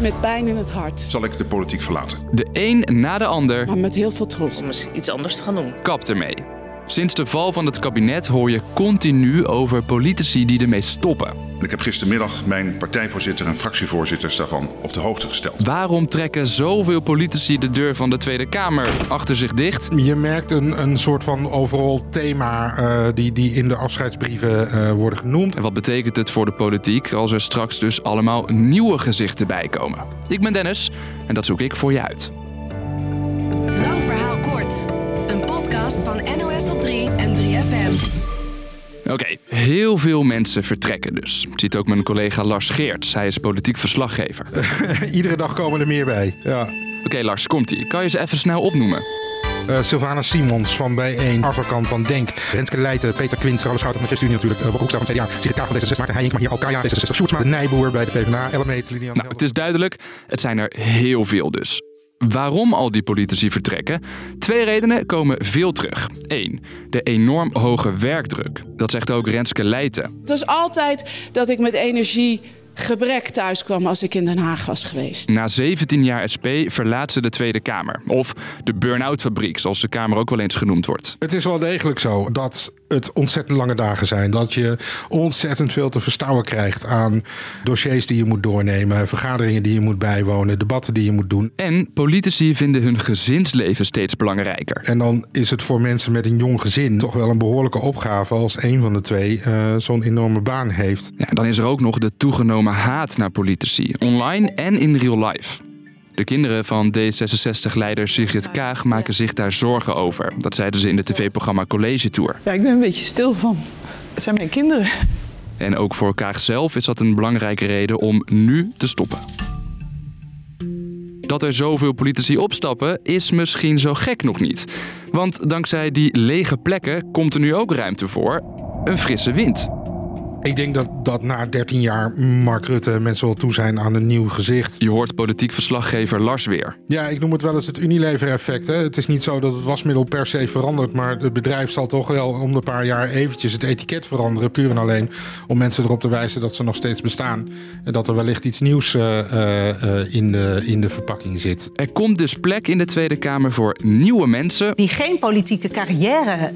Met pijn in het hart. Zal ik de politiek verlaten? De een na de ander. Maar met heel veel trots. Om eens iets anders te gaan doen. Kapt ermee. Sinds de val van het kabinet hoor je continu over politici die ermee stoppen. Ik heb gistermiddag mijn partijvoorzitter en fractievoorzitters daarvan op de hoogte gesteld. Waarom trekken zoveel politici de deur van de Tweede Kamer achter zich dicht? Je merkt een, een soort van overal thema uh, die, die in de afscheidsbrieven uh, worden genoemd. En wat betekent het voor de politiek als er straks dus allemaal nieuwe gezichten bij komen? Ik ben Dennis en dat zoek ik voor je uit. Lang verhaal kort. Podcast van NOS op 3 en 3FM. Oké, heel veel mensen vertrekken dus. Ziet ook mijn collega Lars Geerts. Hij is politiek verslaggever. Iedere dag komen er meer bij. Ja. Oké, Lars, komt-ie. Kan je ze even snel opnoemen? Uh, Sylvana Simons van Bijeen, Arthur van Denk, Renske Leijten, Peter Quint, Carlos Schouten van de ChristenUnie natuurlijk, uh, Hoekstra van het CDA, Sigrid Kaag van D66, Maarten Heijink, Maria Alkaya, D66, Sjoerdsma, de Nijboer bij de PvdA, Ellemeet, Lilian... Nou, het is duidelijk, het zijn er heel veel dus. Waarom al die politici vertrekken? Twee redenen komen veel terug. Eén, de enorm hoge werkdruk. Dat zegt ook Renske Leijten. Het was altijd dat ik met energie gebrek thuis kwam als ik in Den Haag was geweest. Na 17 jaar SP verlaat ze de Tweede Kamer. Of de burn-out fabriek, zoals de Kamer ook wel eens genoemd wordt. Het is wel degelijk zo dat het ontzettend lange dagen zijn. Dat je ontzettend veel te verstouwen krijgt aan dossiers die je moet doornemen, vergaderingen die je moet bijwonen, debatten die je moet doen. En politici vinden hun gezinsleven steeds belangrijker. En dan is het voor mensen met een jong gezin toch wel een behoorlijke opgave als een van de twee uh, zo'n enorme baan heeft. Ja, dan is er ook nog de toegenomen haat naar politici, online en in real life. De kinderen van D66-leider Sigrid Kaag maken zich daar zorgen over. Dat zeiden ze in het tv-programma College Tour. Ja, ik ben een beetje stil van. Het zijn mijn kinderen. En ook voor Kaag zelf is dat een belangrijke reden om nu te stoppen. Dat er zoveel politici opstappen is misschien zo gek nog niet. Want dankzij die lege plekken komt er nu ook ruimte voor een frisse wind. Ik denk dat, dat na 13 jaar Mark Rutte mensen wel toe zijn aan een nieuw gezicht. Je hoort politiek verslaggever Lars weer. Ja, ik noem het wel eens het Unilever-effect. Het is niet zo dat het wasmiddel per se verandert, maar het bedrijf zal toch wel om de paar jaar eventjes het etiket veranderen. Puur en alleen om mensen erop te wijzen dat ze nog steeds bestaan. En dat er wellicht iets nieuws uh, uh, in, de, in de verpakking zit. Er komt dus plek in de Tweede Kamer voor nieuwe mensen. Die geen politieke carrière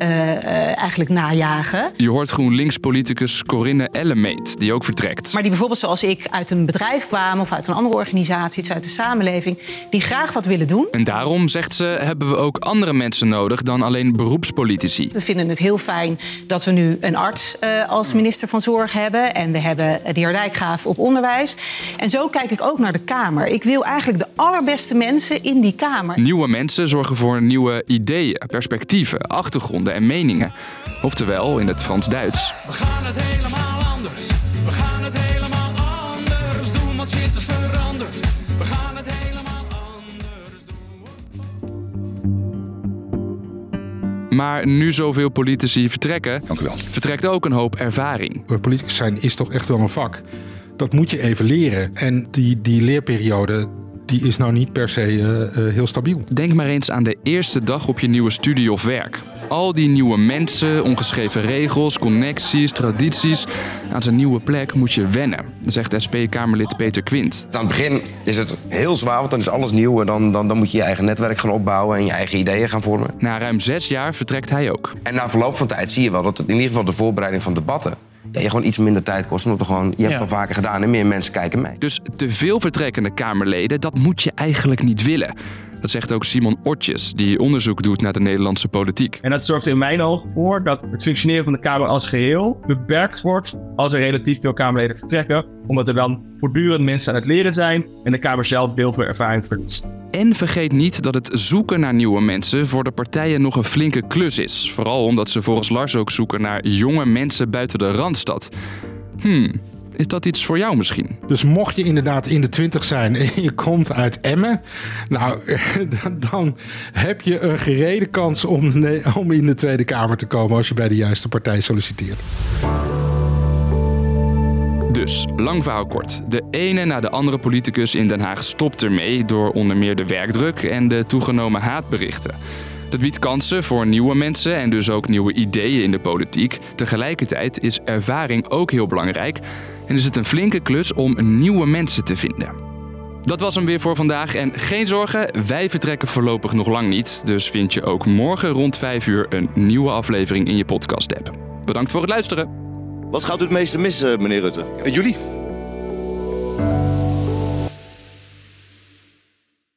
eigenlijk najagen. Je hoort GroenLinks-politicus Corinne Ellemeet, die ook vertrekt. Maar die bijvoorbeeld zoals ik uit een bedrijf kwamen of uit een andere organisatie, iets uit de samenleving, die graag wat willen doen. En daarom, zegt ze, hebben we ook andere mensen nodig dan alleen beroepspolitici. We vinden het heel fijn dat we nu een arts uh, als minister van Zorg hebben. En we hebben de heer Dijkgraaf op onderwijs. En zo kijk ik ook naar de Kamer. Ik wil eigenlijk de allerbeste mensen in die Kamer. Nieuwe mensen zorgen voor nieuwe ideeën, perspectieven, achtergronden en meningen. Oftewel, in het Frans-Duits. We gaan het helemaal we gaan het helemaal anders doen, want shit is veranderd. We gaan het helemaal anders doen. Maar nu zoveel politici vertrekken, Dank u wel. vertrekt ook een hoop ervaring. Politicus zijn is toch echt wel een vak. Dat moet je even leren. En die, die leerperiode, die is nou niet per se uh, uh, heel stabiel. Denk maar eens aan de eerste dag op je nieuwe studie of werk. Al die nieuwe mensen, ongeschreven regels, connecties, tradities. Aan zijn nieuwe plek moet je wennen, zegt SP-Kamerlid Peter Quint. Aan het begin is het heel zwaar, want dan is alles nieuw. En dan, dan, dan moet je je eigen netwerk gaan opbouwen en je eigen ideeën gaan vormen. Na ruim zes jaar vertrekt hij ook. En na verloop van tijd zie je wel dat het in ieder geval de voorbereiding van debatten ja, je gewoon iets minder tijd kost. Omdat er gewoon, je hebt het al vaker gedaan en meer mensen kijken mee. Dus te veel vertrekkende Kamerleden, dat moet je eigenlijk niet willen. Dat zegt ook Simon Ortjes, die onderzoek doet naar de Nederlandse politiek. En dat zorgt in mijn ogen voor dat het functioneren van de Kamer als geheel beperkt wordt als er relatief veel Kamerleden vertrekken, omdat er dan voortdurend mensen aan het leren zijn en de Kamer zelf heel veel ervaring verliest. En vergeet niet dat het zoeken naar nieuwe mensen voor de partijen nog een flinke klus is. Vooral omdat ze volgens Lars ook zoeken naar jonge mensen buiten de randstad. Hmm, is dat iets voor jou misschien? Dus mocht je inderdaad in de twintig zijn en je komt uit Emmen, nou, dan heb je een gerede kans om, om in de Tweede Kamer te komen als je bij de juiste partij solliciteert. Dus, lang verhaal kort. De ene na de andere politicus in Den Haag stopt ermee door onder meer de werkdruk en de toegenomen haatberichten. Dat biedt kansen voor nieuwe mensen en dus ook nieuwe ideeën in de politiek. Tegelijkertijd is ervaring ook heel belangrijk en is het een flinke klus om nieuwe mensen te vinden. Dat was hem weer voor vandaag. En geen zorgen, wij vertrekken voorlopig nog lang niet. Dus vind je ook morgen rond 5 uur een nieuwe aflevering in je podcast-app. Bedankt voor het luisteren. Wat gaat u het meeste missen, meneer Rutte? Jullie?